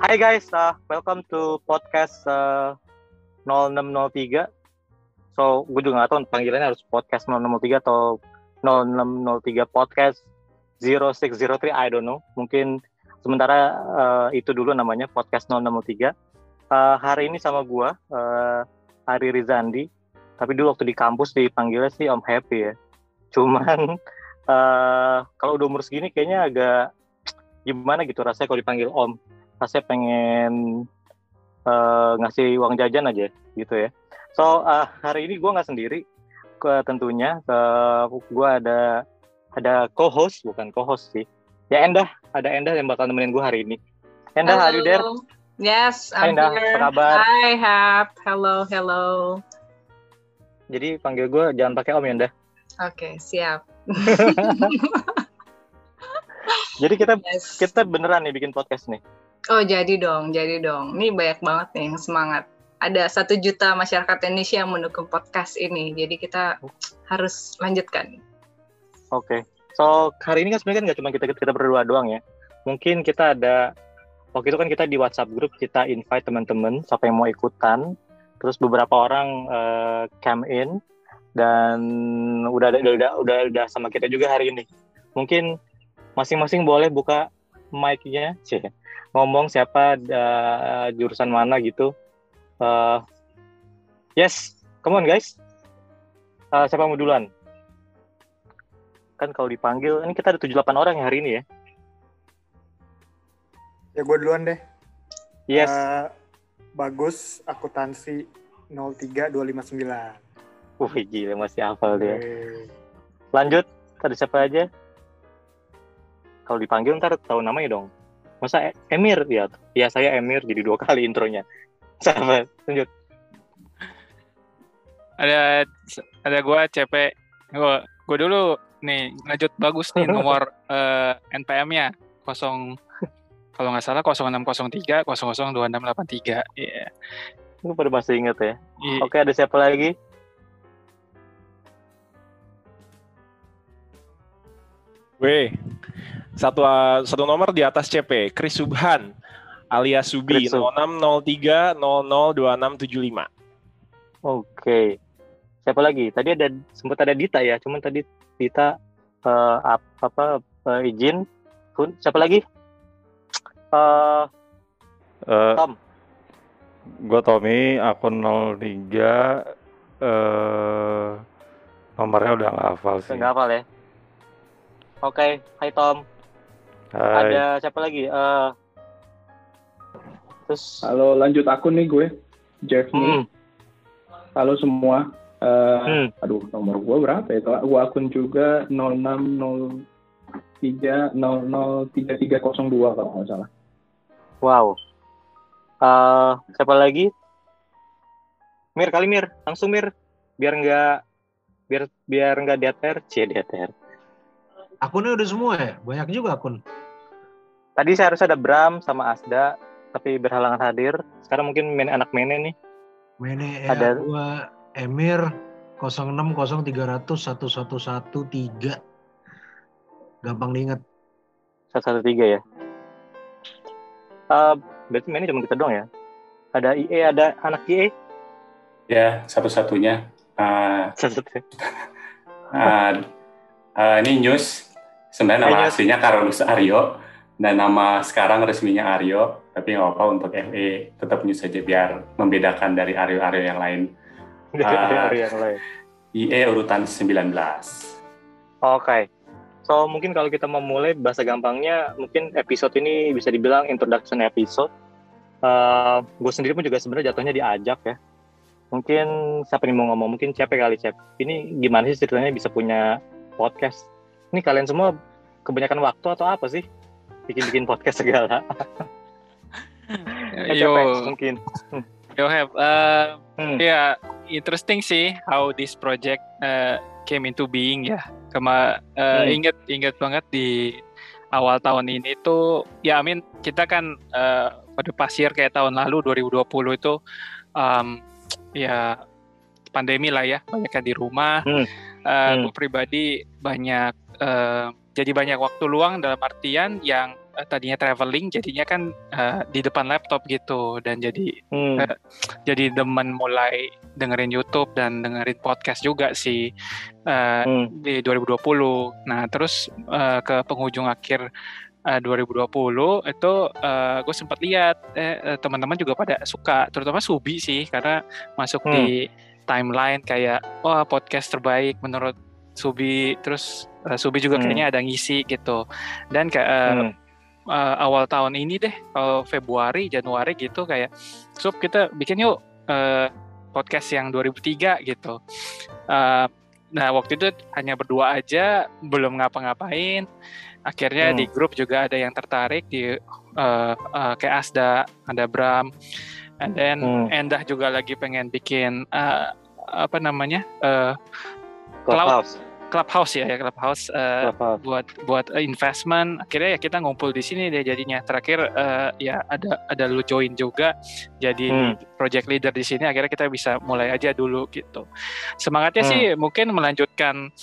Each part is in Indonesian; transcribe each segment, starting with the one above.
Hai guys, uh, welcome to podcast uh, 0603. So, gue juga gak tahu panggilannya harus podcast 0603 atau 0603 podcast 0603, I don't know. Mungkin sementara uh, itu dulu namanya podcast 0603. Uh, hari ini sama gue, uh, Ari Rizandi. Tapi dulu waktu di kampus dipanggilnya sih Om Happy ya. Cuman uh, kalau udah umur segini kayaknya agak gimana gitu rasanya kalau dipanggil Om saya pengen uh, ngasih uang jajan aja gitu ya. So uh, hari ini gue nggak sendiri, ke tentunya ke gue ada ada co-host bukan co-host sih. Ya Endah, ada Endah yang bakal nemenin gue hari ini. Endah, are you there? Yes, I'm Hai Endah, here. apa kabar? Hi, Hap. Hello, hello. Jadi panggil gue jangan pakai Om ya Endah. Oke, siap. Jadi kita Yes. kita beneran nih bikin podcast nih. Oh, jadi dong, jadi dong. Ini banyak banget nih yang semangat. Ada satu juta masyarakat Indonesia yang mendukung podcast ini. Jadi kita harus lanjutkan. Oke. So hari ini kan sebenarnya kan nggak cuma kita kita berdua doang ya. Mungkin kita ada waktu itu kan kita di WhatsApp grup kita invite teman-teman siapa yang mau ikutan. Terus beberapa orang eh, came in dan udah, udah udah udah sama kita juga hari ini. Mungkin masing-masing boleh buka mic-nya, ngomong siapa eh, jurusan mana gitu. Eh, yes, come on guys. Eh, siapa mau duluan? kan kalau dipanggil ini kita ada 78 orang ya hari ini ya. Ya gue duluan deh. Yes. Eh, bagus akuntansi 03259. Wih gila masih hafal dia. Lanjut, ada siapa aja? Kalau dipanggil ntar tahu namanya dong. Masa E- Emir? Ya, ya saya Emir jadi dua kali intronya. Siapa? Lanjut. ada ada gua CP gua gua dulu nih lanjut bagus nih nomor eh, NPM-nya kosong kalau nggak salah 0603 002683 iya Lu pada masih inget ya. Iya. Oke, ada siapa lagi? Weh, satu uh, satu nomor di atas CP, Chris Subhan alias Subi Chris Sub. 0603 002675. Oke. Siapa lagi? Tadi ada sempat ada Dita ya, cuman tadi Dita eh, apa, apa eh, izin. Pun siapa lagi? Eh Eh, Tom. gue Tommy, akun 03, eh nomornya udah nggak hafal sih. Enggak hafal ya. Oke, hai Tom. Hai. Ada siapa lagi? Eh terus Halo, lanjut akun nih gue, Jeff nih. Hmm, Halo semua. Eh, hmm. Aduh, nomor gue berapa ya? Gue akun juga 0603 003302 kalau nggak salah. Wow. Eh, siapa lagi? Mir kali Mir, langsung Mir, biar nggak biar biar nggak DTR, c DTR. Akunnya udah semua ya? Banyak juga akun. Tadi saya harus ada Bram sama Asda, tapi berhalangan hadir. Sekarang mungkin main anak mene nih. Mene Ada- ya gua Emir 060300 1113. Gampang diingat. Satu satu tiga ya. Eh, berarti mainnya cuma kita doang ya. Ada IE, ada anak IE. Ya, satu-satunya. Uh, Satu satu. uh, uh, ini news. Sebenarnya nama news. aslinya Carolus Aryo dan nama sekarang resminya Aryo. Tapi nggak apa-apa untuk FE tetap news saja biar membedakan dari Aryo-Aryo yang lain. Dari Ah. hari yang lain. IE urutan 19. Oke. So mungkin kalau kita mau mulai bahasa gampangnya, mungkin episode ini bisa dibilang introduction episode. gue sendiri pun juga sebenarnya jatuhnya diajak ya. Mungkin siapa yang mau ngomong? Mungkin siapa kali Cep. Ini gimana sih ceritanya bisa punya podcast? Ini kalian semua kebanyakan waktu atau apa sih? Bikin-bikin podcast segala. Eh, yo mungkin. yo have eh, Hmm. ya interesting sih how this project eh, came into being ya kema eh, Hmm. inget inget banget di awal tahun ini tuh ya amin kita kan eh, pada pasir kayak tahun lalu 2020 itu em, ya pandemi lah ya banyak yang di rumah Hmm. Eh, Hmm. gue pribadi banyak eh, jadi banyak waktu luang dalam artian yang tadinya traveling jadinya kan uh, di depan laptop gitu dan jadi Hmm. uh, jadi demen mulai dengerin YouTube dan dengerin podcast juga sih uh, Hmm. di 2020. Nah, terus uh, ke penghujung akhir uh, 2020 itu uh, gue sempat lihat eh, eh, teman-teman juga pada suka, terutama Subi sih karena masuk Hmm. di timeline kayak wah podcast terbaik menurut Subi, terus uh, Subi juga Hmm. kayaknya ada ngisi gitu. Dan kayak uh, Hmm. uh, awal tahun ini deh, kalau Februari, Januari gitu kayak Sub kita bikin yuk uh, podcast yang 2003 gitu. Uh, nah waktu itu hanya berdua aja, belum ngapa-ngapain. Akhirnya Hmm. di grup juga ada yang tertarik di uh, uh, kayak Asda, ada Bram, and then Hmm. Endah juga lagi pengen bikin uh, apa namanya uh, Clubhouse. clubhouse ya, ya clubhouse. uh, Clubhouse. buat buat investment akhirnya ya kita ngumpul di sini deh jadinya terakhir uh, ya ada ada lu join juga jadi Hmm. project leader di sini akhirnya kita bisa mulai aja dulu gitu semangatnya Hmm. sih mungkin melanjutkan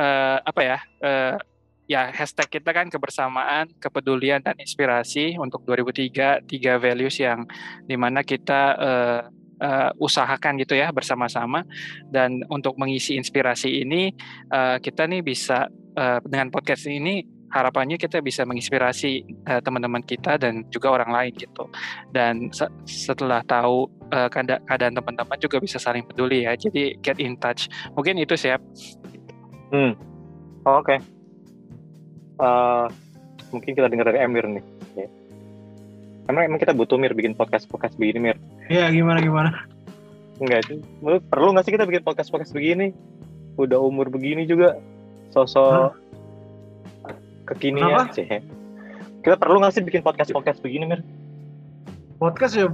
uh, apa ya uh, ya hashtag kita kan kebersamaan kepedulian dan inspirasi untuk 2003 tiga values yang di mana kita uh, uh, usahakan gitu ya bersama-sama dan untuk mengisi inspirasi ini uh, kita nih bisa uh, dengan podcast ini harapannya kita bisa menginspirasi uh, teman-teman kita dan juga orang lain gitu dan se- setelah tahu uh, keada- keadaan teman-teman juga bisa saling peduli ya jadi get in touch mungkin itu siap Hmm. Oh, Oke. Eh, mungkin kita dengar dari Emir nih. Ya. Emang, emang kita butuh Mir bikin podcast-podcast begini Mir? Iya gimana gimana? Enggak. Menurut- Perlu nggak sih kita bikin podcast-podcast begini? Udah umur begini juga. Sosok kekinian Kenapa? sih. Kita perlu nggak sih bikin podcast-podcast begini Mir? Podcast ya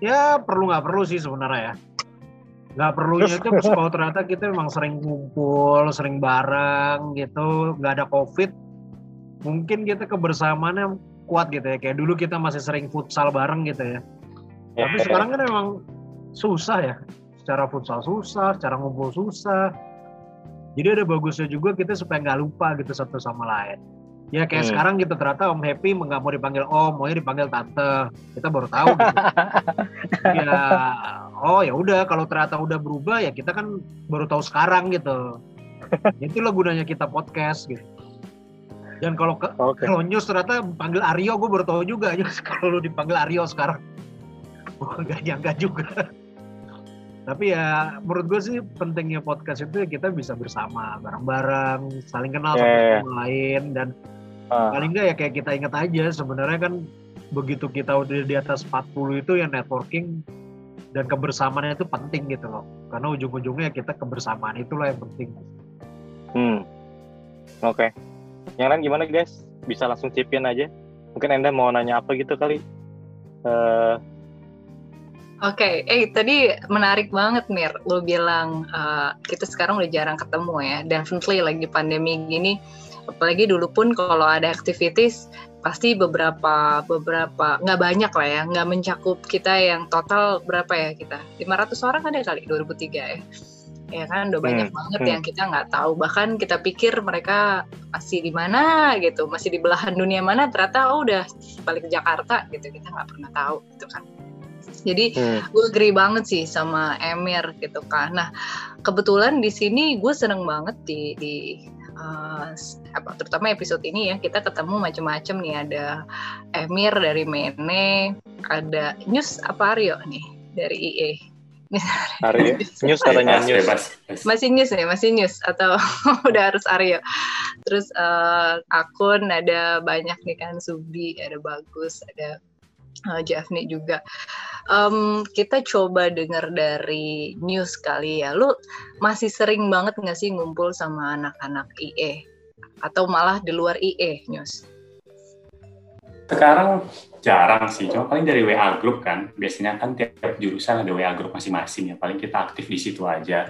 ya perlu nggak perlu sih sebenarnya ya. Nggak perlunya itu kalau ternyata kita memang sering ngumpul, sering bareng gitu, nggak ada covid, mungkin kita kebersamaannya kuat gitu ya. Kayak dulu kita masih sering futsal bareng gitu ya. Tapi sekarang kan memang susah ya. Secara futsal susah, secara ngumpul susah. Jadi ada bagusnya juga kita supaya nggak lupa gitu satu sama lain. Ya kayak Hmm. sekarang gitu ternyata Om Happy nggak mau dipanggil Om, maunya dipanggil Tante. Kita baru tahu gitu. ya, oh ya udah kalau ternyata udah berubah ya kita kan baru tahu sekarang gitu. Itulah gunanya kita podcast gitu. Dan kalau ke, Oke. kalau news ternyata panggil Aryo, gue baru tahu juga kalau lu dipanggil Aryo sekarang. Gue gak nyangka juga. Tapi ya menurut gue sih pentingnya podcast itu ya kita bisa bersama bareng-bareng, saling kenal Ya, satu ya, ya. sama lain dan Ah. paling enggak ya kayak kita ingat aja sebenarnya kan begitu kita udah di atas 40 itu ya networking dan kebersamaannya itu penting gitu loh. Karena ujung-ujungnya kita kebersamaan itulah yang penting. Hmm. Oke. Yang lain gimana guys? Bisa langsung chip in aja. Mungkin Anda mau nanya apa gitu kali? Eh, Oke, eh tadi menarik banget Mir, lo bilang uh, kita sekarang udah jarang ketemu ya, definitely lagi pandemi gini, apalagi dulu pun kalau ada activities pasti beberapa beberapa nggak banyak lah ya, nggak mencakup kita yang total berapa ya kita, 500 orang ada kali 2003 ya, ya kan udah banyak Hmm, banget hmm. yang kita nggak tahu, bahkan kita pikir mereka masih di mana gitu, masih di belahan dunia mana, ternyata oh udah balik ke Jakarta gitu, kita nggak pernah tahu gitu kan. Jadi hmm. gue agree banget sih sama Emir gitu kan. Nah kebetulan di sini gue seneng banget di di uh, apa terutama episode ini ya kita ketemu macam-macam nih ada Emir dari Mene, ada News apa Aryo nih dari IE. Aryo, news katanya news. bebas, bebas. Masih news nih, masih news atau udah harus Aryo. Terus eh, akun ada banyak nih kan Subi, ada Bagus, ada uh, Jafni juga. Em, kita coba dengar dari news kali ya. Lu masih sering banget nggak sih ngumpul sama anak-anak IE? Atau malah di luar IE news? Sekarang jarang sih, cuma paling dari WA group kan. Biasanya kan tiap jurusan ada WA group masing-masing ya. Paling kita aktif di situ aja.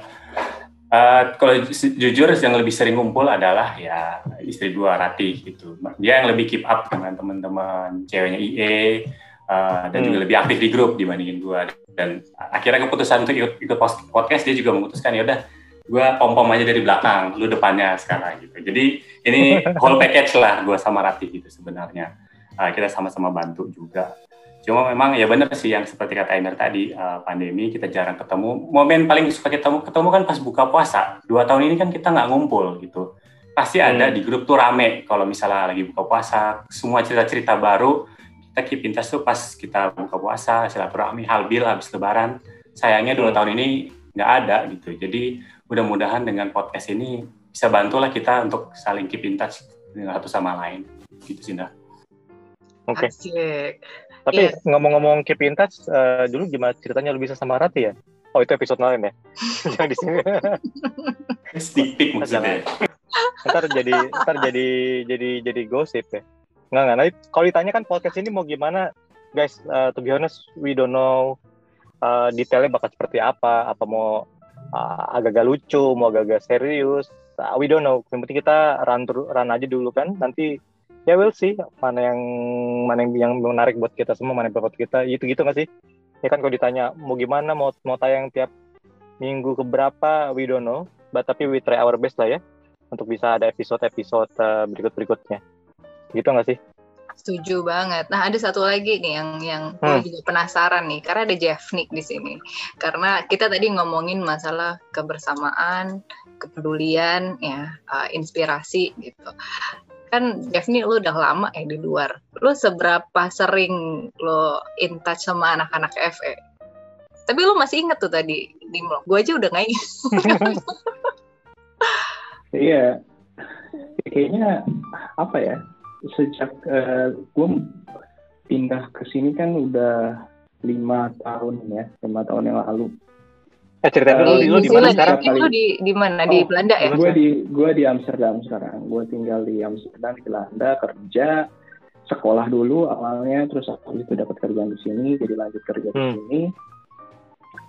Eh, kalau ju- jujur yang lebih sering ngumpul adalah ya istri gua Ratih gitu. Dia yang lebih keep up dengan teman-teman ceweknya IE eh, dan Hmm. juga lebih aktif di grup dibandingin gua. Dan akhirnya keputusan untuk ikut, ikut podcast dia juga memutuskan ya udah gua pom-pom aja dari belakang, lu depannya sekarang gitu. Jadi ini whole package lah gua sama Ratih gitu sebenarnya. Uh, kita sama-sama bantu juga. Cuma memang ya benar sih yang seperti kata Emir tadi, uh, pandemi kita jarang ketemu. Momen paling suka ketemu ketemu kan pas buka puasa. Dua tahun ini kan kita nggak ngumpul gitu. Pasti ada Hmm. di grup tuh rame kalau misalnya lagi buka puasa, semua cerita-cerita baru kita keep in touch tuh pas kita buka puasa, silaturahmi, halbil habis lebaran. Sayangnya dua Hmm. tahun ini nggak ada gitu. Jadi mudah-mudahan dengan podcast ini bisa bantulah kita untuk saling keep in touch dengan satu sama lain. Gitu sih, Nda. Oke. Asik. Tapi Iya. ngomong-ngomong keep in touch, eh, dulu gimana ceritanya lu bisa sama Rati ya? Oh itu episode lain ya? Jangan di sini. Sneak peek maksudnya. ntar jadi ntar jadi jadi jadi gosip ya. Nggak nggak. Nanti kalau ditanya kan podcast ini mau gimana, guys? eh, to be honest, we don't know eh, detailnya bakal seperti apa. Apa mau eh, agak-agak lucu, mau agak-agak serius. Uh, we don't know. Yang penting kita run run aja dulu kan. Nanti ya we'll see mana yang mana yang, yang menarik buat kita semua, mana yang buat kita. Itu gitu nggak sih? Ya kan kalau ditanya mau gimana, mau mau tayang tiap minggu keberapa, we don't know. But tapi we try our best lah ya untuk bisa ada episode-episode uh, berikut-berikutnya. Gitu nggak sih? Setuju banget. Nah, ada satu lagi nih yang yang Hmm. gue juga penasaran nih, karena ada Jeff Nick di sini. Karena kita tadi ngomongin masalah kebersamaan, kepedulian, ya, uh, inspirasi gitu. Kan Jeff Nick lu udah lama ya di luar. Lu seberapa sering lo in touch sama anak-anak FE? Tapi lu masih inget tuh tadi di blog. Gue aja udah nggak inget. Iya, kayaknya apa ya? Sejak gue pindah ke sini kan udah lima tahun ya, lima tahun yang lalu. Eh ceritain dulu di lu di mana sekarang? Lu di di mana? Di Oh, Belanda ya? Gue di gue di Amsterdam sekarang. Gue tinggal di Amsterdam di Belanda kerja sekolah dulu awalnya terus habis itu dapat kerjaan di sini jadi lanjut kerja di Hmm. sini.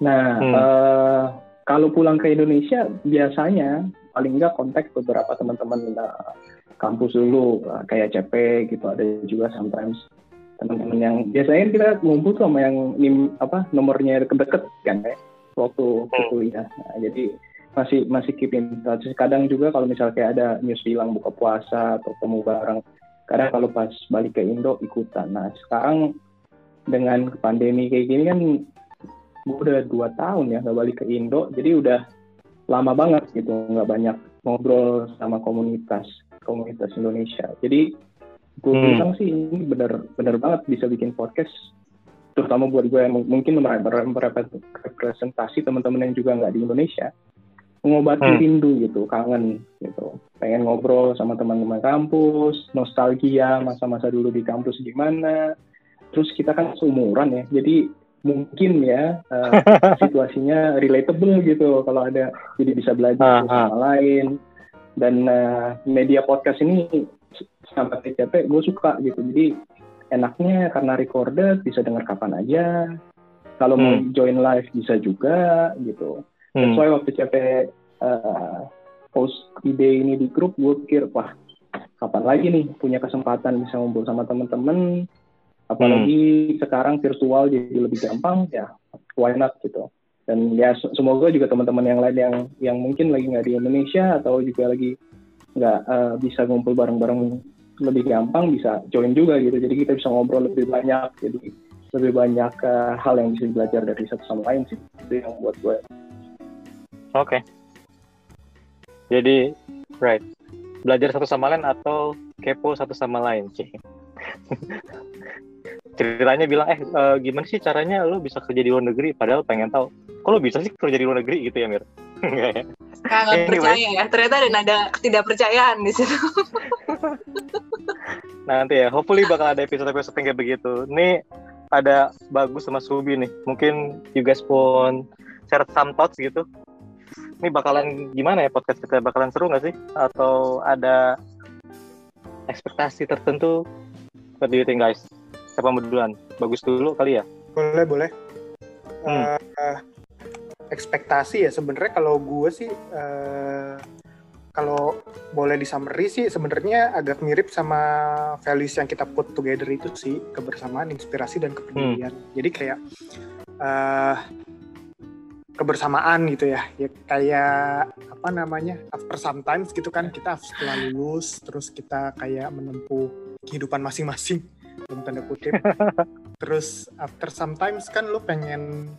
Nah Hmm. eh, kalau pulang ke Indonesia biasanya paling nggak kontak beberapa teman-teman eh, kampus dulu eh, kayak CP gitu ada juga sometimes teman-teman yang biasanya kita ngumpul tuh sama yang nim, apa nomornya deket-deket kan ya waktu Hmm. kuliah. Nah, jadi masih masih keep in touch. Kadang juga kalau misalnya kayak ada news bilang buka puasa atau temu bareng, kadang kalau pas balik ke Indo ikutan. Nah sekarang dengan pandemi kayak gini kan gue udah dua tahun ya nggak balik ke Indo, jadi udah lama banget gitu nggak banyak ngobrol sama komunitas komunitas Indonesia. Jadi gue Hmm. bilang sih ini bener bener banget bisa bikin podcast terutama buat gue yang mungkin merepresentasi teman-teman yang juga nggak di Indonesia mengobati Hmm. rindu gitu kangen gitu. Pengen ngobrol sama teman-teman kampus nostalgia masa-masa dulu di kampus gimana. Terus kita kan seumuran ya jadi mungkin ya eh, situasinya relatable gitu kalau ada jadi bisa belajar Ah, sama lain. Dan eh, media podcast ini sampai TCP gue suka gitu. Jadi enaknya karena recorded bisa dengar kapan aja kalau mau Hmm. join live bisa juga gitu Hmm. That's why waktu CP uh, post ide ini di grup, gue pikir, wah, kapan lagi nih punya kesempatan bisa ngumpul sama temen-temen, apalagi sekarang virtual jadi lebih gampang, ya why not gitu. Dan ya se- semoga juga teman-teman yang lain yang yang mungkin lagi nggak di Indonesia atau juga lagi nggak uh, bisa ngumpul bareng-bareng lebih gampang bisa join juga gitu. Jadi kita bisa ngobrol lebih banyak, jadi lebih banyak uh, hal yang bisa belajar dari satu sama lain sih. Itu yang buat gue Oke. Jadi, right. Belajar satu sama lain atau kepo satu sama lain, sih. Ceritanya bilang, eh eh, gimana sih caranya lo bisa kerja di luar negeri? Padahal pengen tahu. Kok lo bisa sih kerja di luar negeri gitu ya, Mir? Enggak? Sangat Anyway. percaya ya. Ternyata ada nada ketidakpercayaan di situ. Nah, nanti ya, hopefully bakal ada episode-episode yang kayak begitu. Ini ada Bagus sama Subi nih. Mungkin you guys pun share some thoughts gitu. Ini bakalan gimana ya podcast kita? Bakalan seru nggak sih? Atau ada ekspektasi tertentu? What do you think guys? Siapa mau duluan? Bagus dulu kali ya? Boleh, boleh. Hmm. Eh, ekspektasi ya. Sebenarnya kalau gue sih eh, kalau boleh di summary sih sebenarnya agak mirip sama values yang kita put together itu sih. Kebersamaan, inspirasi dan kepedulian. Jadi kayak eh, kebersamaan gitu ya, ya kayak apa namanya after sometimes gitu kan. Kita setelah lulus terus kita kayak menempuh kehidupan masing-masing. Dalam tanda kutip. Terus after sometimes kan lu pengen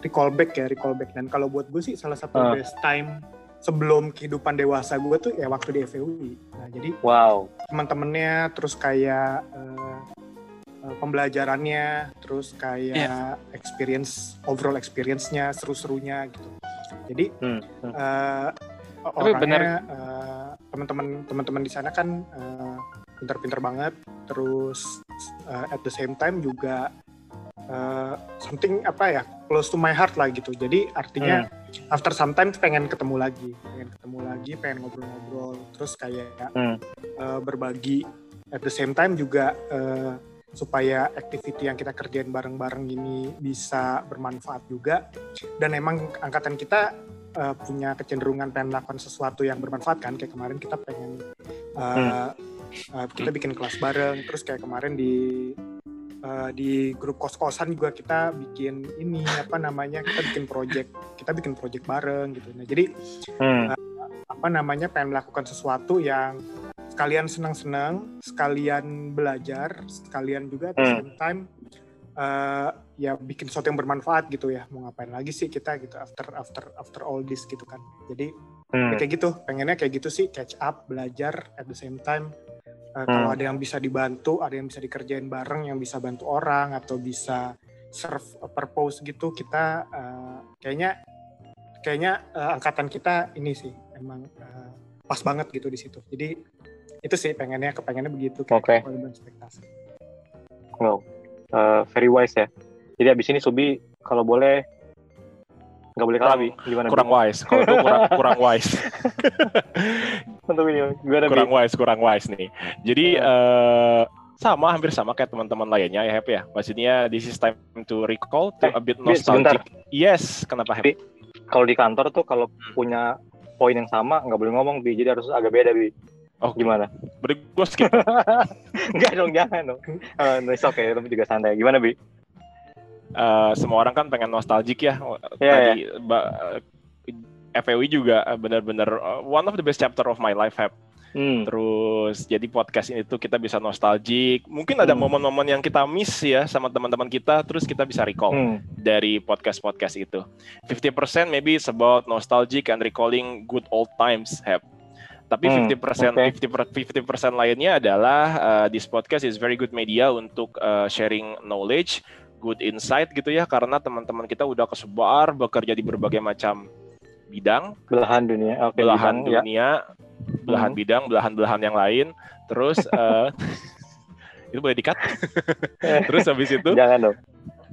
recall back ya recall back dan kalau buat gue sih salah satu Ah. best time sebelum kehidupan dewasa gue tuh ya waktu di FEUI nah jadi Wow. teman-temannya terus kayak eh, eh, pembelajarannya terus kayak Iya. experience overall experience-nya seru-serunya gitu jadi Hmm. Tapi benar. orangnya eh, teman-teman teman-teman di sana kan pinter-pinter banget terus eh, at the same time juga eh, something apa ya close to my heart lah gitu. Jadi artinya after sometimes pengen ketemu lagi pengen ketemu lagi pengen ngobrol-ngobrol. Terus kayak Hmm. eh, berbagi at the same time juga eh, supaya activity yang kita kerjain bareng-bareng ini bisa bermanfaat juga. Dan emang angkatan kita eh, punya kecenderungan pengen melakukan sesuatu yang bermanfaat kan. Kayak kemarin kita pengen eh, eh, kita bikin kelas bareng. Terus kayak kemarin di eh, di grup kos-kosan juga kita bikin ini apa namanya kita bikin project kita bikin project bareng gitu nah jadi Hmm. apa namanya pengen melakukan sesuatu yang sekalian senang-senang, sekalian belajar, sekalian juga at the Hmm. same time eh, ya bikin sesuatu yang bermanfaat gitu ya. Mau ngapain lagi sih kita gitu after after after all this gitu kan. Jadi Hmm. ya kayak gitu, pengennya kayak gitu sih catch up, belajar at the same time eh, kalau Hmm. ada yang bisa dibantu, ada yang bisa dikerjain bareng, yang bisa bantu orang atau bisa serve a purpose gitu kita eh, kayaknya kayaknya eh, angkatan kita ini sih emang eh, pas banget gitu di situ. Jadi itu sih pengennya kepengennya begitu kayak Oke. kewajiban ekspektasi. Wow. Uh, very wise ya. Jadi abis ini Subi kalau boleh nggak boleh kalah, Bi. Gimana? Bi? kurang wise kalau gue kurang kurang wise Untuk ini, kurang wise kurang wise nih jadi eh sama hampir sama kayak teman-teman lainnya ya Hep ya maksudnya this is time to recall to Eh, a bit Bi, sebentar. nostalgic yes kenapa Hep Bi. Kalau di kantor tuh kalau punya poin yang sama nggak boleh ngomong, Bi. Jadi harus agak beda, Bi. oh Gimana? berarti gue skip Enggak dong, jangan dong. Uh, no, it's okay, juga santai. Gimana, Bi? Eh, semua orang kan pengen nostalgic ya Iya, tadi ba- FEW juga eh, benar-benar eh, one of the best chapter of my life Hep Hmm. Terus jadi podcast ini tuh kita bisa nostalgic. Mungkin ada Hmm. momen-momen yang kita miss ya sama teman-teman kita, terus kita bisa recall Hmm. dari podcast-podcast itu. 50% maybe it's about nostalgic and recalling good old times, have. Tapi Hmm, 50% oke. 50 per- 50% lainnya adalah uh, this podcast is very good media untuk uh, sharing knowledge, good insight gitu ya karena teman-teman kita udah kesebar bekerja di berbagai macam bidang Belahan dunia. Oke, belahan bidang, ya. dunia, belahan Mhm. bidang, belahan-belahan yang lain. Terus eh, itu boleh dikat. Terus habis itu, Jangan dong.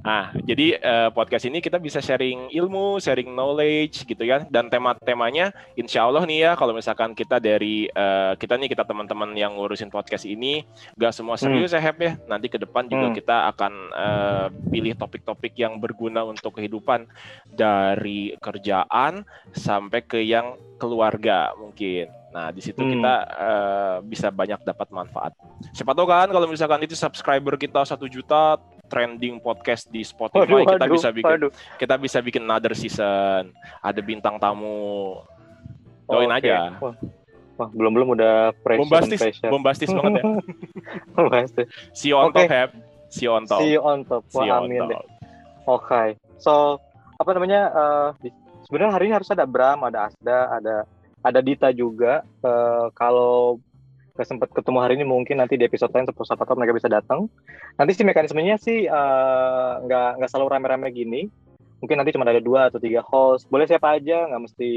Ah jadi eh, podcast ini kita bisa sharing ilmu, sharing knowledge gitu ya. Dan tema-temanya, insya Allah nih ya, kalau misalkan kita dari eh, kita nih kita teman-teman yang ngurusin podcast ini, gak semua serius ya Hep ya. Nanti ke depan juga Hmm. kita akan eh, pilih topik-topik yang berguna untuk kehidupan dari kerjaan sampai ke yang keluarga mungkin. Nah, di situ Hmm. kita eh, bisa banyak dapat manfaat. Siapa tahu kan kalau misalkan itu subscriber kita satu juta trending podcast di Spotify, Waduh, kita waduh, bisa bikin waduh. kita bisa bikin another season. Ada bintang tamu. Doain Oke. aja. Wah, wah, belum-belum udah pressure Bombastis, pressure. bombastis banget ya. Bombastis. See you on Oke. top. See you on top. See you on top. See you Wah, on amin deh. top. Oke. So, apa namanya? di- sebenarnya hari ini harus ada Bram, ada Asda, ada ada Dita juga. Eh, kalau nggak sempat ketemu hari ini, mungkin nanti di episode lain sepuluh tahu mereka bisa datang. Nanti sih mekanismenya sih eh, nggak nggak selalu rame-rame gini. Mungkin nanti cuma ada dua atau tiga host. Boleh siapa aja, nggak mesti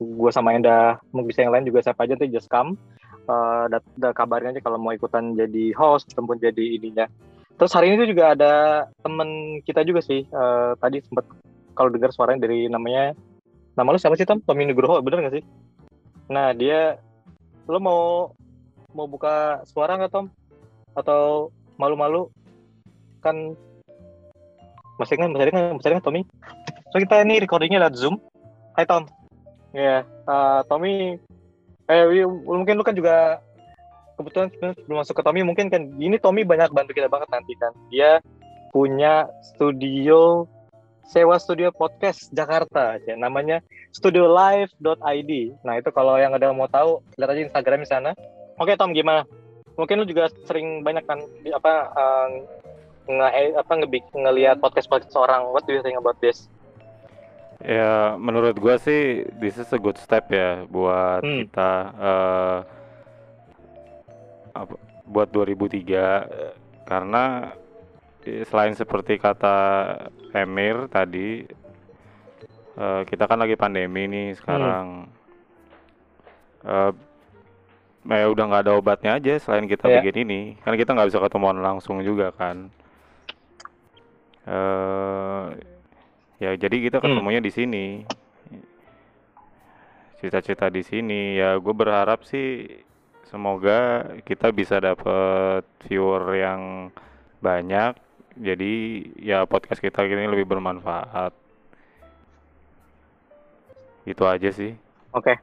gue sama Enda. Mungkin bisa yang lain juga siapa aja, nanti just come. Eh, dat- kabarin aja kalau mau ikutan jadi host ataupun jadi ininya. Terus hari ini tuh juga ada temen kita juga sih. eh, tadi sempat kalau dengar suaranya dari namanya nama lu siapa sih Tom? Tommy Nugroho, bener gak sih? Nah dia, lo mau mau buka suara nggak Tom? Atau malu-malu? Kan masih kan masih kan masih kan Tommy? So kita ini recordingnya lewat Zoom. Hai Tom. Ya, eh, Tommy. Eh, mungkin lu kan juga kebetulan sebelum masuk ke Tommy mungkin kan ini Tommy banyak bantu kita banget nanti kan. Dia punya studio sewa studio podcast Jakarta aja namanya studiolive.id. Nah, itu kalau yang ada mau tahu lihat aja Instagram di sana. Oke Tom gimana? mungkin lu juga sering banyak kan di, apa uh, nge apa ngebik ngelihat podcast podcast orang what do you think about this Ya, menurut gua sih this is a good step ya buat Hmm. kita eh apa, buat 2003 eh, karena eh, selain seperti kata Emir tadi eh, kita kan lagi pandemi nih sekarang. Eh udah nggak ada obatnya aja selain kita Iya. bikin ini. Kan kita nggak bisa ketemuan langsung juga kan. eh ya jadi kita Hmm. ketemunya di sini. Cita-cita di sini ya gue berharap sih semoga kita bisa dapet viewer yang banyak. Jadi ya podcast kita ini lebih bermanfaat. Itu aja sih. Oke.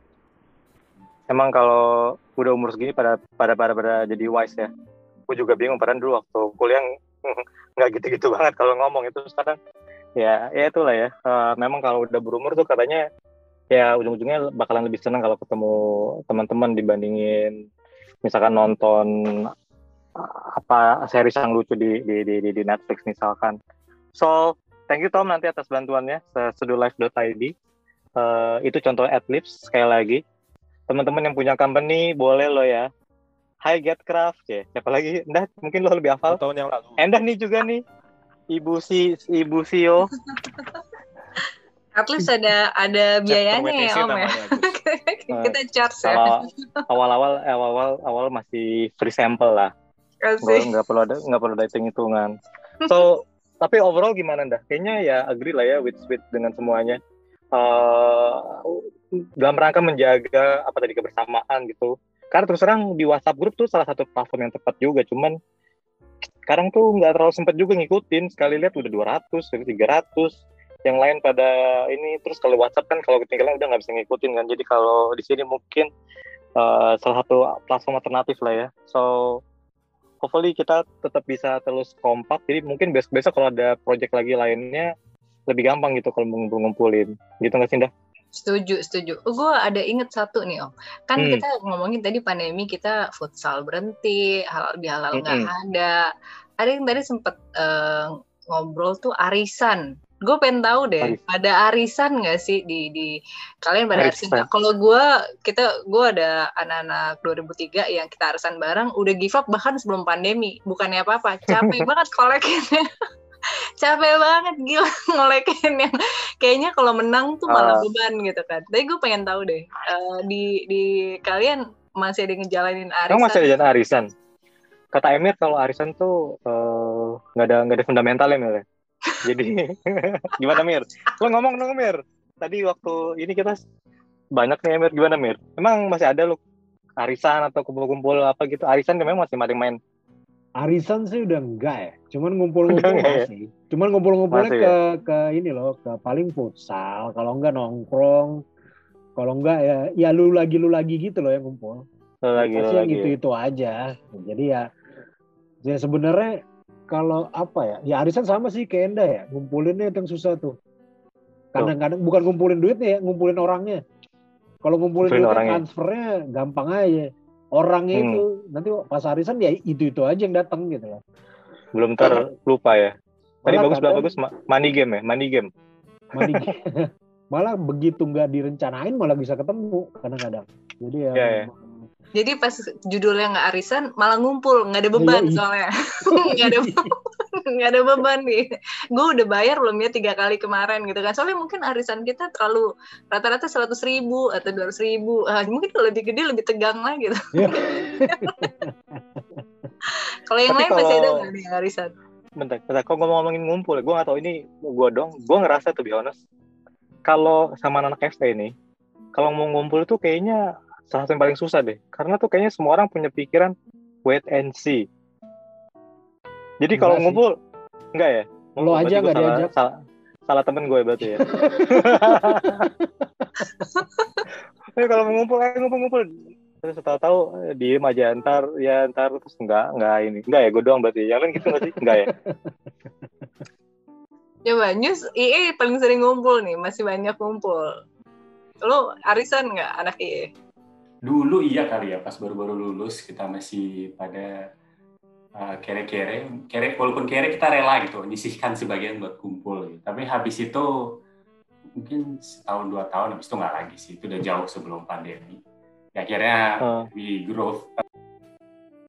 Emang kalau udah umur segini pada pada pada pada jadi wise ya. Gue juga bingung padahal dulu waktu kuliah nggak gitu-gitu banget kalau ngomong itu sekarang ya ya itulah ya. Eh, memang kalau udah berumur tuh katanya ya ujung-ujungnya bakalan lebih senang kalau ketemu teman-teman dibandingin misalkan nonton eh, apa series yang lucu di di di, di, Netflix misalkan. So, thank you Tom nanti atas bantuannya sedulife.id. Eh, itu contoh adlibs sekali lagi teman-teman yang punya company boleh lo ya. Hi Getcraft ya. Siapa lagi? Endah mungkin lo lebih hafal. Tahun yang lalu. Endah nih juga nih. Ibu si ibu Sio At least ada ada biayanya ya Om ya. Kita charge ya. awal-awal awal-awal awal masih free sample lah. Nggak Kasih. nggak perlu ada nggak perlu ada hitung hitungan so tapi overall gimana dah kayaknya ya agree lah ya with with dengan semuanya. Eh, dalam rangka menjaga apa tadi kebersamaan gitu. Karena terus terang di WhatsApp grup tuh salah satu platform yang tepat juga cuman sekarang tuh nggak terlalu sempet juga ngikutin. Sekali lihat udah 200 udah 300 yang lain pada ini terus kalau WhatsApp kan kalau ketinggalan udah nggak bisa ngikutin kan. Jadi kalau di sini mungkin eh, salah satu platform alternatif lah ya. So hopefully kita tetap bisa terus kompak. Jadi mungkin besok besok kalau ada project lagi lainnya lebih gampang gitu kalau ngumpul-ngumpulin gitu nggak sih Dah? Setuju, setuju. Oh, gue ada inget satu nih Om. Kan Hmm. kita ngomongin tadi pandemi kita futsal berhenti, halal bihalal nggak Mm-mm. ada. Ada yang tadi sempet eh, ngobrol tuh arisan. Gue pengen tahu deh, Aris- ada arisan nggak sih di di kalian pada arisan? Arisan. Kalau gue kita gue ada anak-anak 2003 yang kita arisan bareng udah give up bahkan sebelum pandemi. Bukannya apa-apa, capek banget kolekinnya. Capek banget gila ngolekin yang kayaknya kalau menang tuh malah Ah. beban gitu kan. Tapi gue pengen tahu deh eh, di di kalian masih ada ngejalanin arisan? Emang masih ada jalan arisan? Kata Emir kalau arisan tuh eh, nggak ada nggak ada fundamentalnya Mir. ya. Jadi gimana Mir? Lo ngomong dong Mir. Tadi waktu ini kita banyak nih Emir gimana Mir? Emang masih ada lo arisan atau kumpul-kumpul apa gitu? Arisan memang masih main main. Arisan sih udah enggak ya. Cuman ngumpul-ngumpul ya? masih. Cuman ngumpul-ngumpulnya ke ya? ke ini loh, ke paling futsal, kalau enggak nongkrong. Kalau enggak ya ya lu lagi lu lagi gitu loh yang ngumpul. Lagi Pasti yang lagi. itu-itu aja. Jadi ya ya sebenarnya kalau apa ya? Ya arisan sama sih kayak Enda ya. Ngumpulinnya itu yang susah tuh. Kadang-kadang bukan ngumpulin duitnya ya, ngumpulin orangnya. Kalau ngumpulin Ngumpulin duitnya orangnya. transfernya gampang aja. Orangnya Hmm. itu nanti pas arisan ya itu-itu aja yang datang gitu loh. Belum terlupa ya. Tadi Malah bagus kadang- bagus ma- money game ya, money game. Mandi- malah begitu nggak direncanain malah bisa ketemu kadang-kadang. Jadi ya, Iya, iya. Jadi pas judulnya nggak arisan malah ngumpul nggak ada beban iya. soalnya nggak ada nggak ada beban nih. Gue udah bayar belum ya tiga kali kemarin gitu kan. Soalnya mungkin arisan kita terlalu rata-rata seratus ribu atau dua ribu. Ah, mungkin kalau lebih gede lebih tegang lah gitu. Iya. kalau yang Tapi lain masih ada kalau- nggak nih arisan? Bentar, bentar. Kok ngomong-ngomongin ngumpul, gue gak tahu ini gue dong. Gue ngerasa tuh, be honest. Kalau sama anak FT ini, kalau mau ngumpul tuh kayaknya salah satu yang paling susah deh. Karena tuh kayaknya semua orang punya pikiran wait and see. Jadi kalau Enggak ngumpul, enggak ya? Lo aja gua nggak salah, diajak. Salah, salah temen gue berarti ya. Tapi kalau mau ngumpul, ayo ngumpul-ngumpul. Terus tahu-tahu eh, diem aja ntar ya ntar terus enggak enggak ini enggak ya gue doang berarti yang lain gitu nggak sih enggak ya Coba News IE paling sering ngumpul nih, masih banyak ngumpul. Lo arisan nggak anak IE? dulu iya kali ya pas baru-baru lulus kita masih pada uh, kere-kere kere walaupun kere kita rela gitu nyisihkan sebagian buat kumpul gitu. tapi habis itu mungkin setahun dua tahun habis itu nggak lagi sih itu udah jauh sebelum pandemi ya akhirnya Hmm. we grow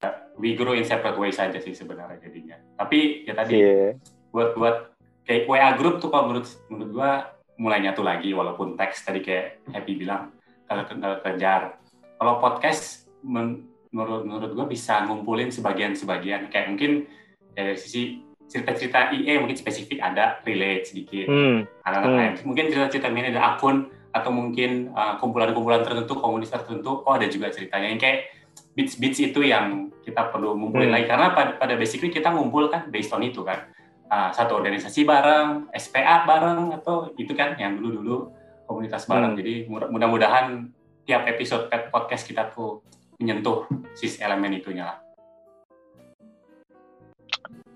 uh, we grow in separate ways saja sih sebenarnya jadinya tapi ya tadi Iya. buat buat kayak WA group tuh kalau menurut menurut gua mulai nyatu lagi walaupun teks tadi kayak Happy bilang kalau kalau kejar kalau podcast men- menurut menurut gua bisa ngumpulin sebagian sebagian kayak mungkin dari sisi cerita-cerita IE mungkin spesifik ada relate sedikit Hmm. Hmm. mungkin cerita-cerita ini ada akun atau mungkin uh, kumpulan-kumpulan tertentu komunitas tertentu oh ada juga ceritanya yang kayak beats-beats itu yang kita perlu ngumpulin Hmm. lagi karena pada, pada basically kita ngumpul kan based on itu kan Ah, satu organisasi bareng SPA bareng atau itu kan yang dulu-dulu komunitas bareng Hmm. jadi mudah- mudah-mudahan tiap episode podcast kita tuh menyentuh sis elemen itunya lah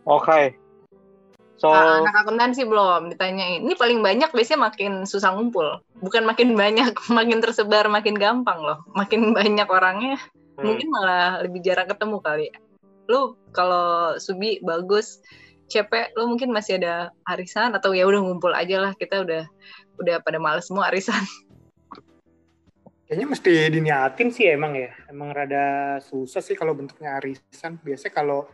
Oke. So, Ah, anak akuntansi belum ditanyain. Ini paling banyak biasanya makin susah ngumpul. Bukan makin banyak, makin tersebar, makin gampang loh. Makin banyak orangnya, hmm. mungkin malah lebih jarang ketemu kali. Lu kalau Subi bagus, CP lu mungkin masih ada arisan atau ya udah ngumpul aja lah. Kita udah udah pada males semua arisan. Kayaknya mesti diniatin sih emang ya. Emang rada susah sih kalau bentuknya arisan. Biasanya kalau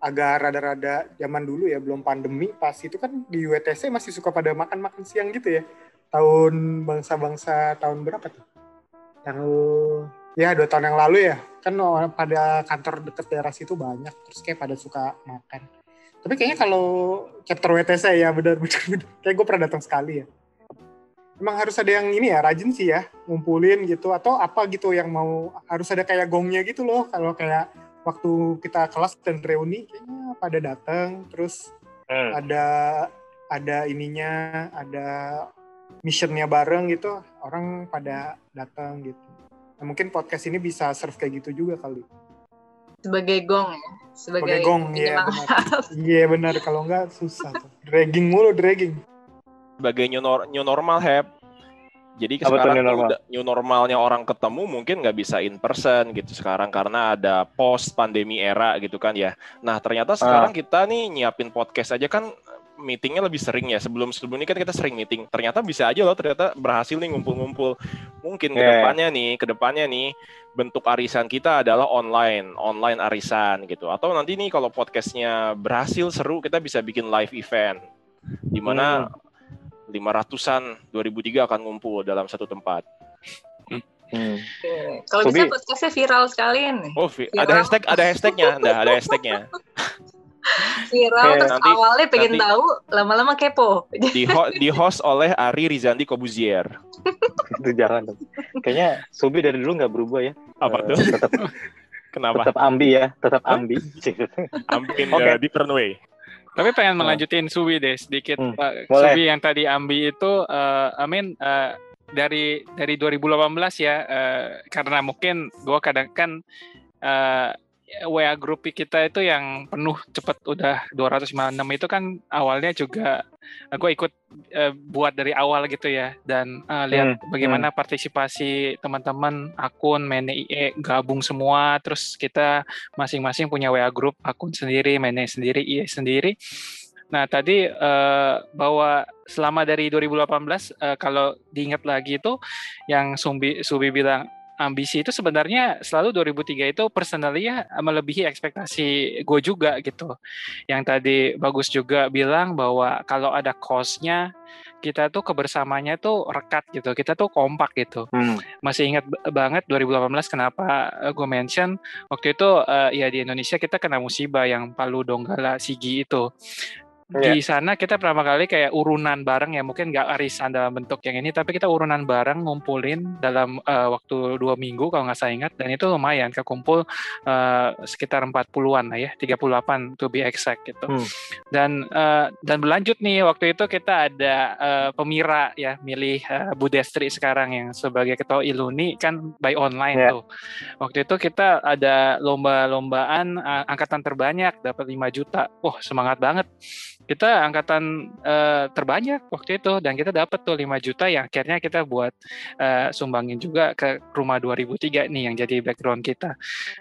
agak rada-rada zaman dulu ya, belum pandemi, pas itu kan di UTC masih suka pada makan-makan siang gitu ya. Tahun bangsa-bangsa tahun berapa tuh? Yang ya dua tahun yang lalu ya. Kan pada kantor deket daerah situ banyak. Terus kayak pada suka makan. Tapi kayaknya kalau chapter WTC ya benar-benar kayak gue pernah datang sekali ya emang harus ada yang ini ya rajin sih ya ngumpulin gitu atau apa gitu yang mau harus ada kayak gongnya gitu loh kalau kayak waktu kita kelas dan reuni kayaknya pada datang terus Hmm. ada ada ininya ada missionnya bareng gitu orang pada datang gitu nah, mungkin podcast ini bisa serve kayak gitu juga kali Sebagai gong ya. Sebagai, sebagai gong ya penyemangat. benar iya benar kalau enggak susah tuh dragging mulu dragging sebagai new, nor new normal heb jadi Apa sekarang new, normal? New normalnya orang ketemu mungkin nggak bisa in person gitu sekarang karena ada post pandemi era gitu kan ya. Nah ternyata ah. sekarang ah. kita nih nyiapin podcast aja kan meetingnya lebih sering ya sebelum sebelum ini kan kita sering meeting ternyata bisa aja loh ternyata berhasil nih ngumpul-ngumpul mungkin yeah. ke depannya iya. nih ke depannya nih bentuk arisan kita adalah online online arisan gitu atau nanti nih kalau podcastnya berhasil seru kita bisa bikin live event di mana hmm lima ratusan 2003 akan ngumpul dalam satu tempat. Hmm. hmm. Kalau bisa podcastnya viral sekali nih. Oh, vi viral. ada hashtag, ada hashtagnya, nah, ada hashtagnya. viral okay, terus nanti, awalnya pengen nanti, tahu, lama-lama kepo. Di, ho di host oleh Ari Rizandi Kobuzier. Itu jarang. Kayaknya Subi dari dulu nggak berubah ya. Apa eh, tuh? Tetap Kenapa? Tetap ambi ya, tetap ambi. ambi okay. uh, different way. Tapi pengen melanjutin Suwi deh sedikit. Hmm, Pak. boleh. Suwi yang tadi Ambi itu, eh Amin eh, dari dari 2018 ya, eh, karena mungkin gua kadang kan eh, WA grup kita itu yang penuh cepet udah 256 itu kan awalnya juga gue ikut eh, buat dari awal gitu ya. Dan eh, lihat bagaimana partisipasi teman-teman akun main IE gabung semua. Terus kita masing-masing punya WA grup akun sendiri mainnya sendiri IE sendiri. Nah tadi eh, bahwa selama dari 2018 eh, kalau diingat lagi itu yang Sumbi Subi bilang ambisi itu sebenarnya selalu 2003 itu personally ya melebihi ekspektasi gue juga gitu. Yang tadi bagus juga bilang bahwa kalau ada cost-nya kita tuh kebersamanya tuh rekat gitu, kita tuh kompak gitu. Hmm. Masih ingat banget 2018 kenapa gue mention waktu itu eh, ya di Indonesia kita kena musibah yang Palu Donggala Sigi itu. Di sana kita pertama kali kayak urunan bareng ya mungkin nggak arisan dalam bentuk yang ini tapi kita urunan bareng ngumpulin dalam eh, waktu dua minggu kalau nggak saya ingat dan itu lumayan kekumpul eh, sekitar 40-an lah ya 38 to be exact gitu. Hmm. dan eh, dan berlanjut nih waktu itu kita ada eh, pemira ya milih eh, Bu Destri sekarang yang sebagai ketua Iluni kan by online Ya. tuh. Waktu itu kita ada lomba-lombaan eh, angkatan terbanyak dapat 5 juta. Wah semangat banget kita angkatan uh, terbanyak waktu itu dan kita dapat tuh 5 juta yang akhirnya kita buat uh, sumbangin juga ke rumah 2003 nih yang jadi background kita.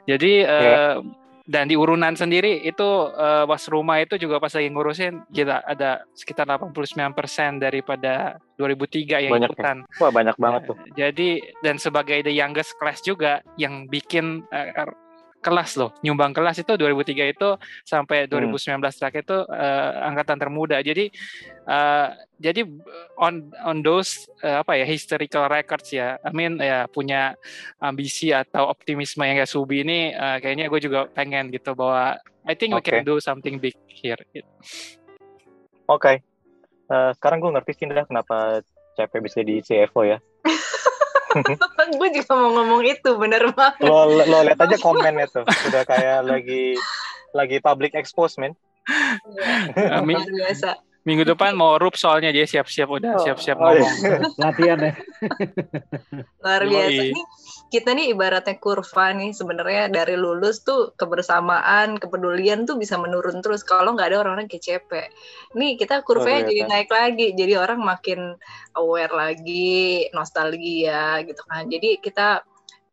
Jadi uh, yeah dan di urunan sendiri itu uh, was rumah itu juga pas lagi ngurusin gila ada sekitar 89% daripada 2003 yang banyak ya? ikutan. Ya? Wah banyak banget tuh. Jadi dan sebagai the youngest class juga yang bikin uh, kelas loh nyumbang kelas itu 2003 itu sampai 2019 hmm. terakhir itu uh, angkatan termuda jadi uh, jadi on on those uh, apa ya historical records ya I mean ya punya ambisi atau optimisme yang kayak Subi ini uh, kayaknya gue juga pengen gitu bahwa I think okay. we can do something big here gitu. Oke okay. uh, sekarang gue ngerti sih kenapa CP bisa di CFO ya gue juga mau ngomong itu bener banget lo lo lihat aja komen itu udah kayak lagi lagi public expose men ya, biasa Minggu depan mau rup soalnya dia siap-siap udah oh, siap-siap oh, ngomong. Iya. Latihan ya. Luar biasa nih. Kita nih ibaratnya kurva nih sebenarnya dari lulus tuh kebersamaan, kepedulian tuh bisa menurun terus kalau nggak ada orang-orang kecepe. Nih kita kurvanya oh, jadi naik lagi, jadi orang makin aware lagi, nostalgia gitu kan. Jadi kita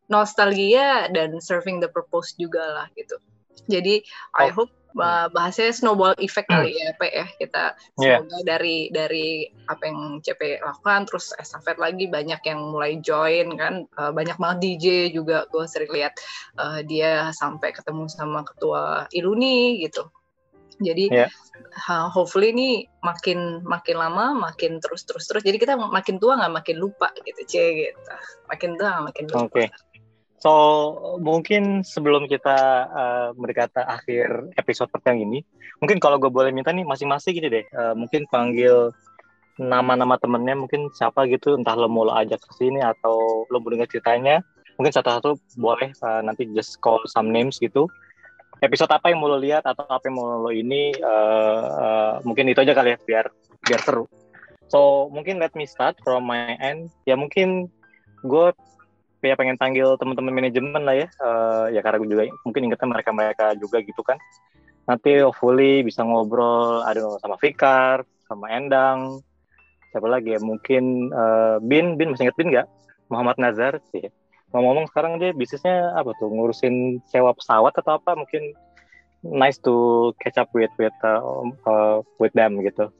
nostalgia dan serving the purpose juga lah gitu. Jadi oh. I hope Hmm. bahasanya snowball effect kali ya Pak ya kita iya. semoga yeah. dari dari apa yang CP lakukan terus estafet lagi banyak yang mulai join kan uh, banyak banget DJ juga gue sering lihat uh, dia sampai ketemu sama ketua Iluni gitu jadi yeah. uh, hopefully ini makin makin lama makin terus terus terus jadi kita makin tua nggak makin lupa gitu c gitu makin tua makin lupa okay. So mungkin sebelum kita uh, mendekati akhir episode pertama ini, mungkin kalau gue boleh minta nih masing-masing gitu deh, uh, mungkin panggil nama-nama temennya mungkin siapa gitu, entah lo mau lo ajak ke sini atau lo mau dengar ceritanya, mungkin satu-satu boleh uh, nanti just call some names gitu. Episode apa yang mau lo lihat atau apa yang mau lo ini, uh, uh, mungkin itu aja kali ya biar biar seru. So mungkin let me start from my end. Ya mungkin gue ya pengen panggil teman-teman manajemen lah ya. Uh, ya karena gue juga mungkin ingetnya mereka mereka juga gitu kan. Nanti hopefully bisa ngobrol ada sama Fikar sama Endang. Siapa lagi ya? Mungkin uh, Bin. Bin masih inget Bin nggak? Muhammad Nazar. Sih ngomong-ngomong sekarang dia bisnisnya apa tuh? Ngurusin sewa pesawat atau apa? Mungkin nice to catch up with with uh, uh, with them gitu.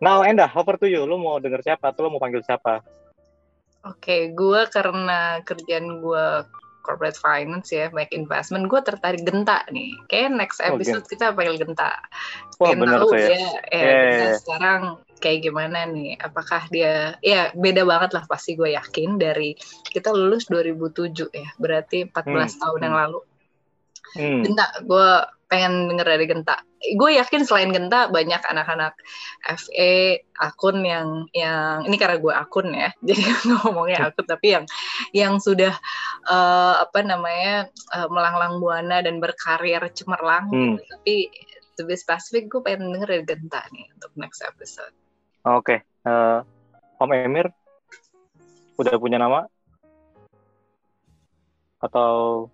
Now Enda over to you. Lu mau denger siapa atau lu mau panggil siapa Oke, gue karena kerjaan gue corporate finance ya, banyak investment, gue tertarik genta nih. Kayak next oh, episode okay. kita panggil genta. Wah, bener tuh ya. ya, ya yeah, yeah. sekarang kayak gimana nih? Apakah dia, ya beda banget lah pasti gue yakin dari kita lulus 2007 ya, berarti 14 hmm. tahun yang hmm. lalu. Hmm. Genta, gue pengen denger dari Genta. Gue yakin selain Genta banyak anak-anak FE akun yang yang ini karena gue akun ya, jadi ngomongnya akun tapi yang yang sudah uh, apa namanya uh, melanglang buana dan berkarir cemerlang. Hmm. Gitu. Tapi to be specific, gue pengen denger dari Genta nih untuk next episode. Oke, okay. uh, eh, Om Emir udah punya nama atau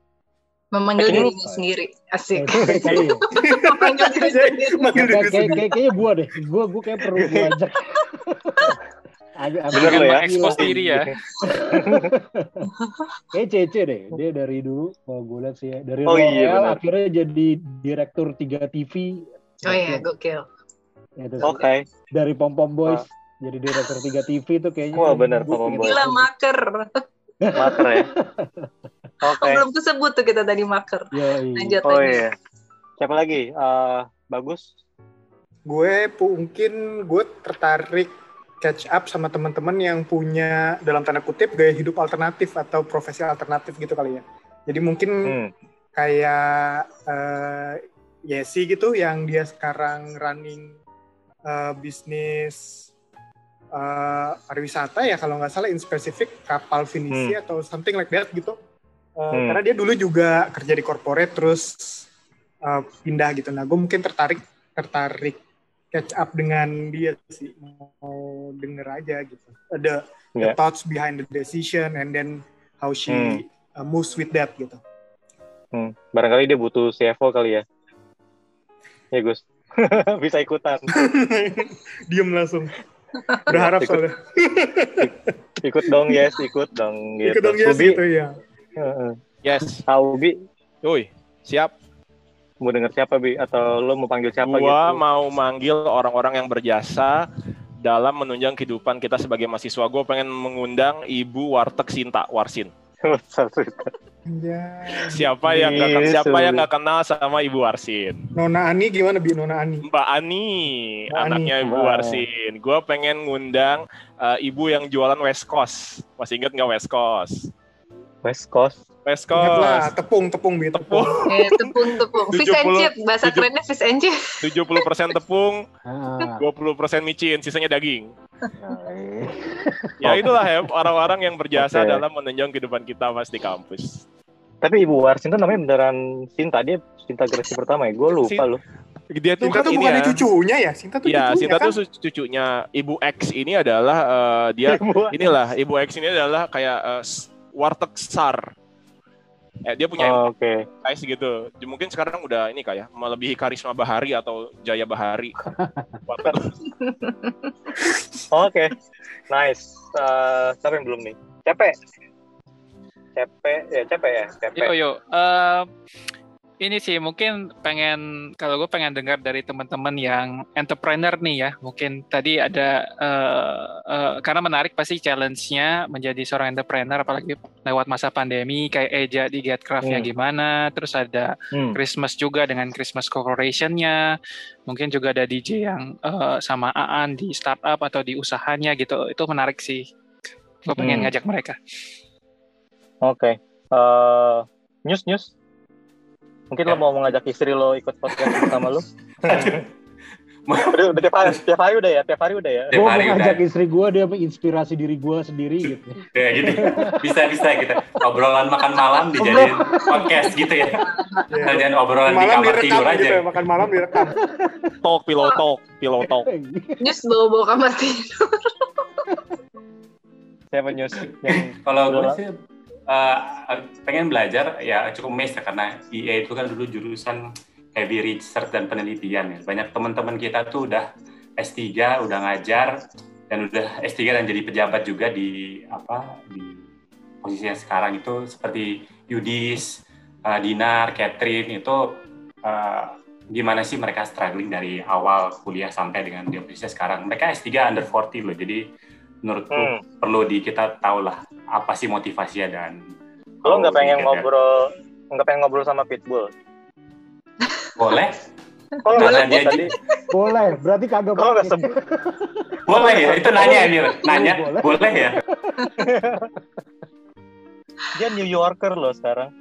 memanggil dirinya sendiri. Asik. Memanggil diri sendiri. kayaknya gue deh. Gue gue kayak perlu gue ajak. Agak Bener ya expose diri ya. Kayak Cece deh. Dia dari dulu kalau gue lihat sih ya. Dari oh, iya, akhirnya jadi direktur 3 TV oh iya gokil. Ya, oke. Okay. dari Pom Pom Boys uh. jadi direktur 3 TV tuh kayaknya wah oh, bener Pom Pom Boys. Gila maker maker ya Okay. Oh, belum kesebut tuh kita tadi maker. Yeah, iya. Lanjut oh lagi. iya. Siapa lagi? Uh, bagus. Gue mungkin gue tertarik catch up sama teman-teman yang punya dalam tanda kutip gaya hidup alternatif atau profesi alternatif gitu kali ya. Jadi mungkin hmm. kayak uh, Yesi gitu yang dia sekarang running uh, bisnis uh, pariwisata ya kalau nggak salah in specific kapal finisi hmm. atau something like that gitu Uh, hmm. Karena dia dulu juga kerja di corporate terus uh, pindah gitu. Nah, gue mungkin tertarik tertarik catch up dengan dia sih mau denger aja gitu. Ada yeah. the thoughts behind the decision and then how she hmm. uh, moves with that gitu. Hmm. Barangkali dia butuh CFO kali ya. Ya Gus. bisa ikutan. Diem langsung. Berharap Ikut. soalnya. Ikut dong, yes, ikut dong gitu. Ikut dong yes Ubi, gitu ya. heeh. Yes. Ah, Ubi, Yoi, siap. mau denger siapa, Bi? Atau lo mau panggil siapa Gua gitu? mau manggil orang-orang yang berjasa dalam menunjang kehidupan kita sebagai mahasiswa. Gue pengen mengundang Ibu Warteg Sinta Warsin. Ya. Siapa yang nggak Yes, siapa yang nggak kenal sama Ibu Warsin? Nona Ani gimana bi Nona Ani? Mbak Ani, Mbak anaknya Ani. Ibu Wah. Warsin. Gue pengen ngundang eh, ibu yang jualan West Coast. Masih inget nggak West Coast? West Coast. West Ingat lah, Coast. tepung, tepung bi, tepung. Eh, tepung tepung. Fish and 70, chip. Bahasa tujuh- kerennya fish and chip. 70% tepung, Ah, 20% micin, sisanya daging. Ya itulah ya orang-orang yang berjasa Oke. dalam menunjang kehidupan kita pas di kampus. Tapi Ibu Warsin tuh namanya beneran Sinta. Dia Sinta generasi pertama ya. Gue lupa loh. Dia tuh Sinta kan tuh ini bukan ya. cucunya ya? Sinta tuh Iya, cucunya Sinta kan? tuh cucunya Ibu X ini adalah eh, dia Ibu- inilah Ibu X ini adalah kayak s- warteg sar. Eh, dia punya Oh, Oke. guys gitu. Mungkin sekarang udah ini kayak melebihi karisma Bahari atau Jaya Bahari. Warteg. Oke. Nice. Eh, siapa yang belum nih? Cepe. Cepe, ya Cepe ya. Cepe. Yo yo, Eh, ini sih mungkin pengen kalau gue pengen dengar dari teman-teman yang entrepreneur nih ya. Mungkin tadi ada eh, eh, karena menarik pasti challenge-nya menjadi seorang entrepreneur apalagi lewat masa pandemi kayak Eja di Getcraft-nya Hmm. gimana, terus ada Hmm. Christmas juga dengan Christmas Corporation-nya. Mungkin juga ada DJ yang eh, sama Aan di startup atau di usahanya gitu. Itu menarik sih. Gue pengen Hmm. ngajak mereka. Oke. Eh, news news. Mungkin lo Ya. mau mengajak istri lo ikut podcast bersama lo? udah, udah tiap hari, tiap hari udah ya, tiap hari udah ya. Gue mau ngajak istri gue dia menginspirasi diri gue sendiri gitu. Ya gitu. Bisa bisa kita obrolan makan malam dijadiin podcast gitu ya. Iya. Jangan obrolan di Malam kamar direkam tidur gitu aja. ya, makan malam direkam. Talk, pillow talk, pillow talk. Just bawa-bawa kamar tidur. Siapa news yang Kalau gue sih eh, pengen belajar ya cukup mes ya karena IE itu kan dulu jurusan heavy research dan penelitian ya. Banyak teman-teman kita tuh udah S3, udah ngajar dan udah S3 dan jadi pejabat juga di apa di posisi yang sekarang itu seperti Yudis, eh, Dinar, Catherine itu eh, gimana sih mereka struggling dari awal kuliah sampai dengan di posisi sekarang. Mereka S3 under 40 loh. Jadi menurutku Hmm. perlu di kita tahu lah apa sih motivasinya dan lo nggak pengen ya. ngobrol nggak pengen ngobrol sama Pitbull? boleh nggak Boleh. sebut tadi? Boleh, berarti kagak lo nggak boleh. sebut? boleh ya itu nanya Emir nanya Boleh. boleh ya Dia New Yorker loh sekarang.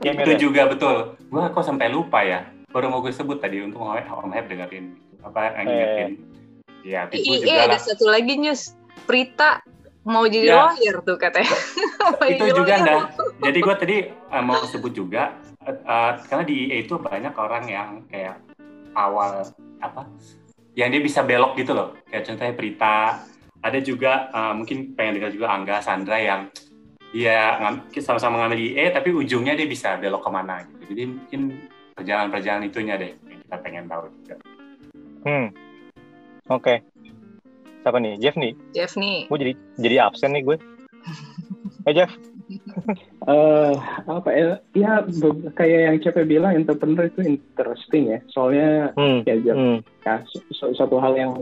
Ya, itu ya? juga betul gua kok sampai lupa ya baru mau gue sebut tadi untuk Om Om Heb dengerin apa yang Eh. ingetin ya Pitbull Iya, juga ada lah satu lagi news. Prita mau jadi Ya. lawyer tuh katanya. Itu jadi juga dah jadi gue tadi eh, mau sebut juga eh, eh, karena di IE itu banyak orang yang kayak awal apa yang dia bisa belok gitu loh kayak contohnya Prita ada juga eh, mungkin pengen dengar juga Angga Sandra yang dia sama-sama ngambil di IE tapi ujungnya dia bisa belok ke mana gitu jadi mungkin perjalanan-perjalanan itunya deh yang kita pengen tahu juga Hmm. Oke. Siapa nih? Jeff nih. Jeff nih. Gue jadi jadi absen nih gue. Eh Jeff. eh apa ya ya kayak yang CP bilang entrepreneur itu interesting ya soalnya Hmm. ya, ya, Hmm. ya, su- su- suatu hal yang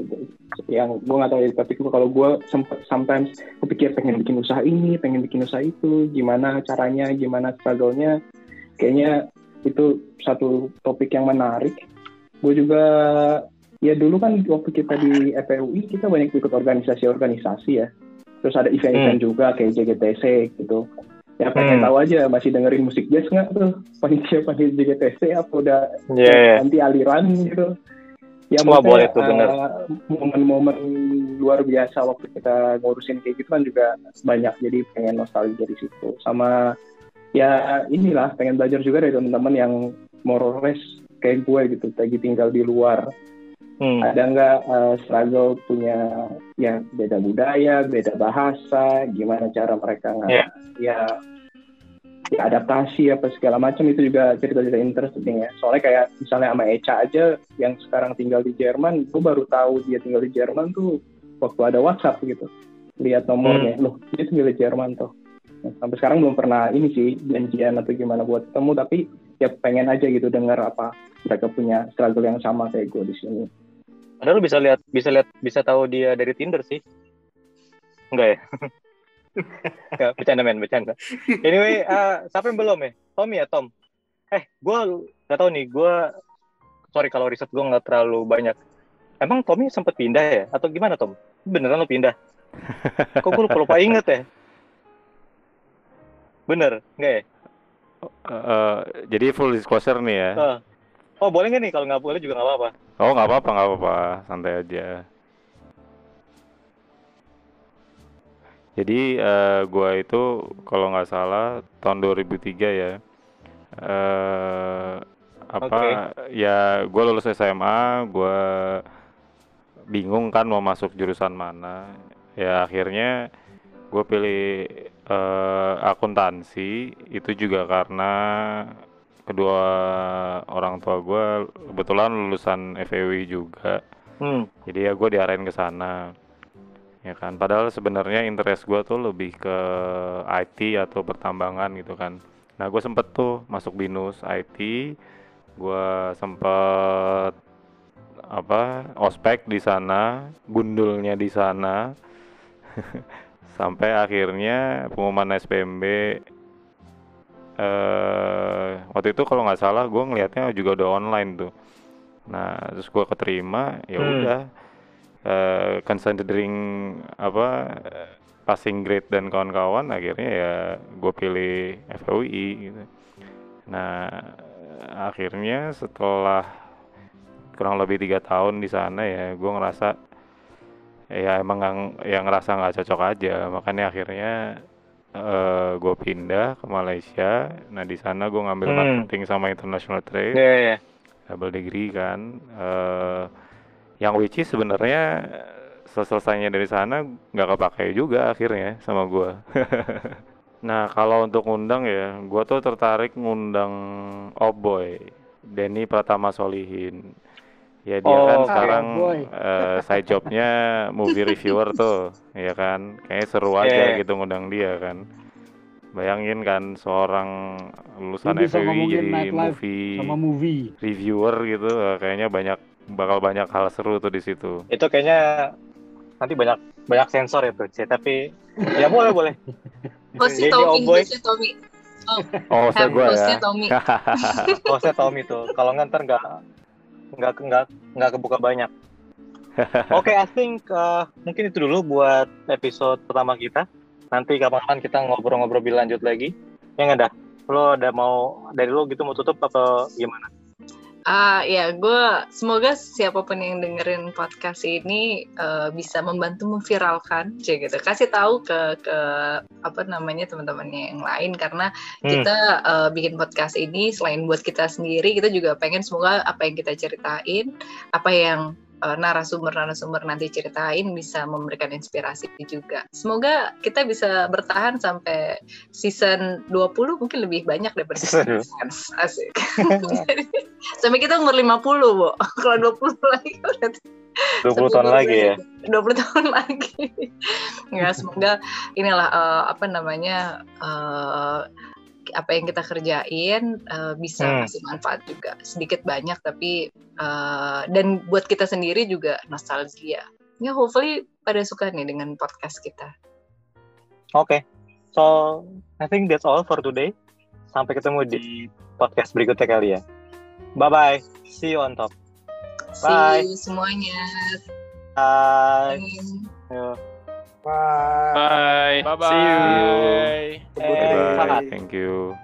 yang gue nggak tahu ya tapi kalau gue sempat sometimes kepikir pengen bikin usaha ini pengen bikin usaha itu gimana caranya gimana struggle-nya kayaknya itu satu topik yang menarik gue juga ya dulu kan waktu kita di FPUI kita banyak ikut organisasi-organisasi ya terus ada event-event juga kayak JGTC gitu ya pengen Hmm. tahu aja masih dengerin musik jazz nggak tuh panitia panitia JGTC apa udah Iya. yeah. anti aliran gitu. Ya Wah, boleh tuh, bener. eh, momen-momen luar biasa waktu kita ngurusin kayak gitu kan juga banyak jadi pengen nostalgia dari situ. Sama ya inilah pengen belajar juga dari teman-teman yang more or less kayak gue gitu, lagi tinggal di luar. Hmm. Ada nggak eh, struggle punya ya beda budaya, beda bahasa, gimana cara mereka nggak Iya. ya ya adaptasi apa segala macam itu juga cerita-cerita interesting ya. Soalnya kayak misalnya sama Eca aja yang sekarang tinggal di Jerman, gue baru tahu dia tinggal di Jerman tuh waktu ada WhatsApp gitu. Lihat nomornya, Hmm. loh dia tinggal di Jerman tuh. Nah, sampai sekarang belum pernah ini sih janjian atau gimana buat ketemu, tapi ya pengen aja gitu dengar apa mereka punya struggle yang sama kayak gue di sini. Padahal lu bisa lihat bisa lihat bisa tahu dia dari Tinder sih. Enggak ya? Enggak, bercanda men, bercanda. Anyway, eh, siapa yang belum ya? Tommy ya, Tom? Eh, gue nggak tahu nih, gue sorry kalau riset gue nggak terlalu banyak. Emang Tommy sempat pindah ya? Atau gimana, Tom? Beneran lo pindah? Kok gue lupa, lupa inget ya? Bener, enggak ya? Eh, eh, jadi full disclosure nih ya. Eh. Oh, boleh nggak nih? Kalau nggak boleh juga nggak apa-apa. Oh nggak apa-apa nggak apa-apa, santai aja. Jadi eh, gua itu kalau nggak salah tahun 2003 ya. Eh apa ya gua lulus SMA, gua bingung kan mau masuk jurusan mana. Ya akhirnya gue pilih eh, akuntansi itu juga karena kedua orang tua gue kebetulan lulusan FEW juga. Hmm. jadi ya gue diarahin ke sana ya kan? Padahal sebenarnya interest gue tuh lebih ke IT atau pertambangan gitu kan. Nah gue sempet tuh masuk binus IT gue sempet apa ospek di sana gundulnya di sana. Sampai akhirnya pengumuman SPMB eh waktu itu kalau nggak salah gue ngelihatnya juga udah online tuh. Nah terus gue keterima ya Hmm. udah. Eh considering apa passing grade dan kawan-kawan akhirnya ya gue pilih FUI gitu. Nah akhirnya setelah kurang lebih tiga tahun di sana ya gue ngerasa ya emang nggak- ya ngerasa nggak cocok aja. Makanya akhirnya eh gue pindah ke Malaysia. Nah di sana gue ngambil Hmm. marketing sama international trade. Iya, iya. double degree kan. Eh yang which is sebenarnya selesainya dari sana nggak kepakai juga akhirnya sama gua. Nah kalau untuk ngundang ya gua tuh tertarik ngundang Oboy Denny Pratama Solihin ya dia Oh, kan sekarang eh, side jobnya movie reviewer tuh ya kan kayaknya seru aja Iya. gitu ngundang dia kan bayangin kan seorang lulusan ngomongin jadi movie sama movie. reviewer gitu eh, kayaknya banyak bakal banyak hal seru tuh di situ. Itu kayaknya nanti banyak banyak sensor ya tuh. Tapi ya boleh boleh. Hostnya Jadi Tommy, Tommy. Oh, saya gua hostnya ya. Tommy. hostnya Tommy tuh. Kalau nggak ntar nggak nggak nggak nggak kebuka banyak. Oke, I think uh, mungkin itu dulu buat episode pertama kita. Nanti kapan-kapan kita ngobrol-ngobrol lebih lanjut lagi. Yang ada, lo ada mau dari lo gitu mau tutup atau gimana? Ah ya, gue semoga siapa pun yang dengerin podcast ini eh, bisa membantu memviralkan, cie gitu. Kasih tahu ke ke apa namanya teman-temannya yang lain karena Hmm. kita eh, bikin podcast ini selain buat kita sendiri, kita juga pengen semoga apa yang kita ceritain, apa yang narasumber-narasumber nanti ceritain bisa memberikan inspirasi juga. Semoga kita bisa bertahan sampai season 20 mungkin lebih banyak daripada Season Asik. sampai kita umur 50, Bo. Kalau 20 lagi udah 20 tahun lagi ya. 20 tahun lagi. ya, semoga inilah eh, apa namanya eh, apa yang kita kerjain eh, bisa Hmm. kasih manfaat juga sedikit banyak tapi eh, dan buat kita sendiri juga nostalgia. Ya hopefully pada suka nih dengan podcast kita. Oke. So, I think that's all for today. Sampai ketemu di podcast berikutnya kali ya. Bye-bye. See you on top. Bye. See you semuanya. Bye. Yo. Bye. Bye. Bye bye. See you. Eh, Bye. Sangat. Thank you.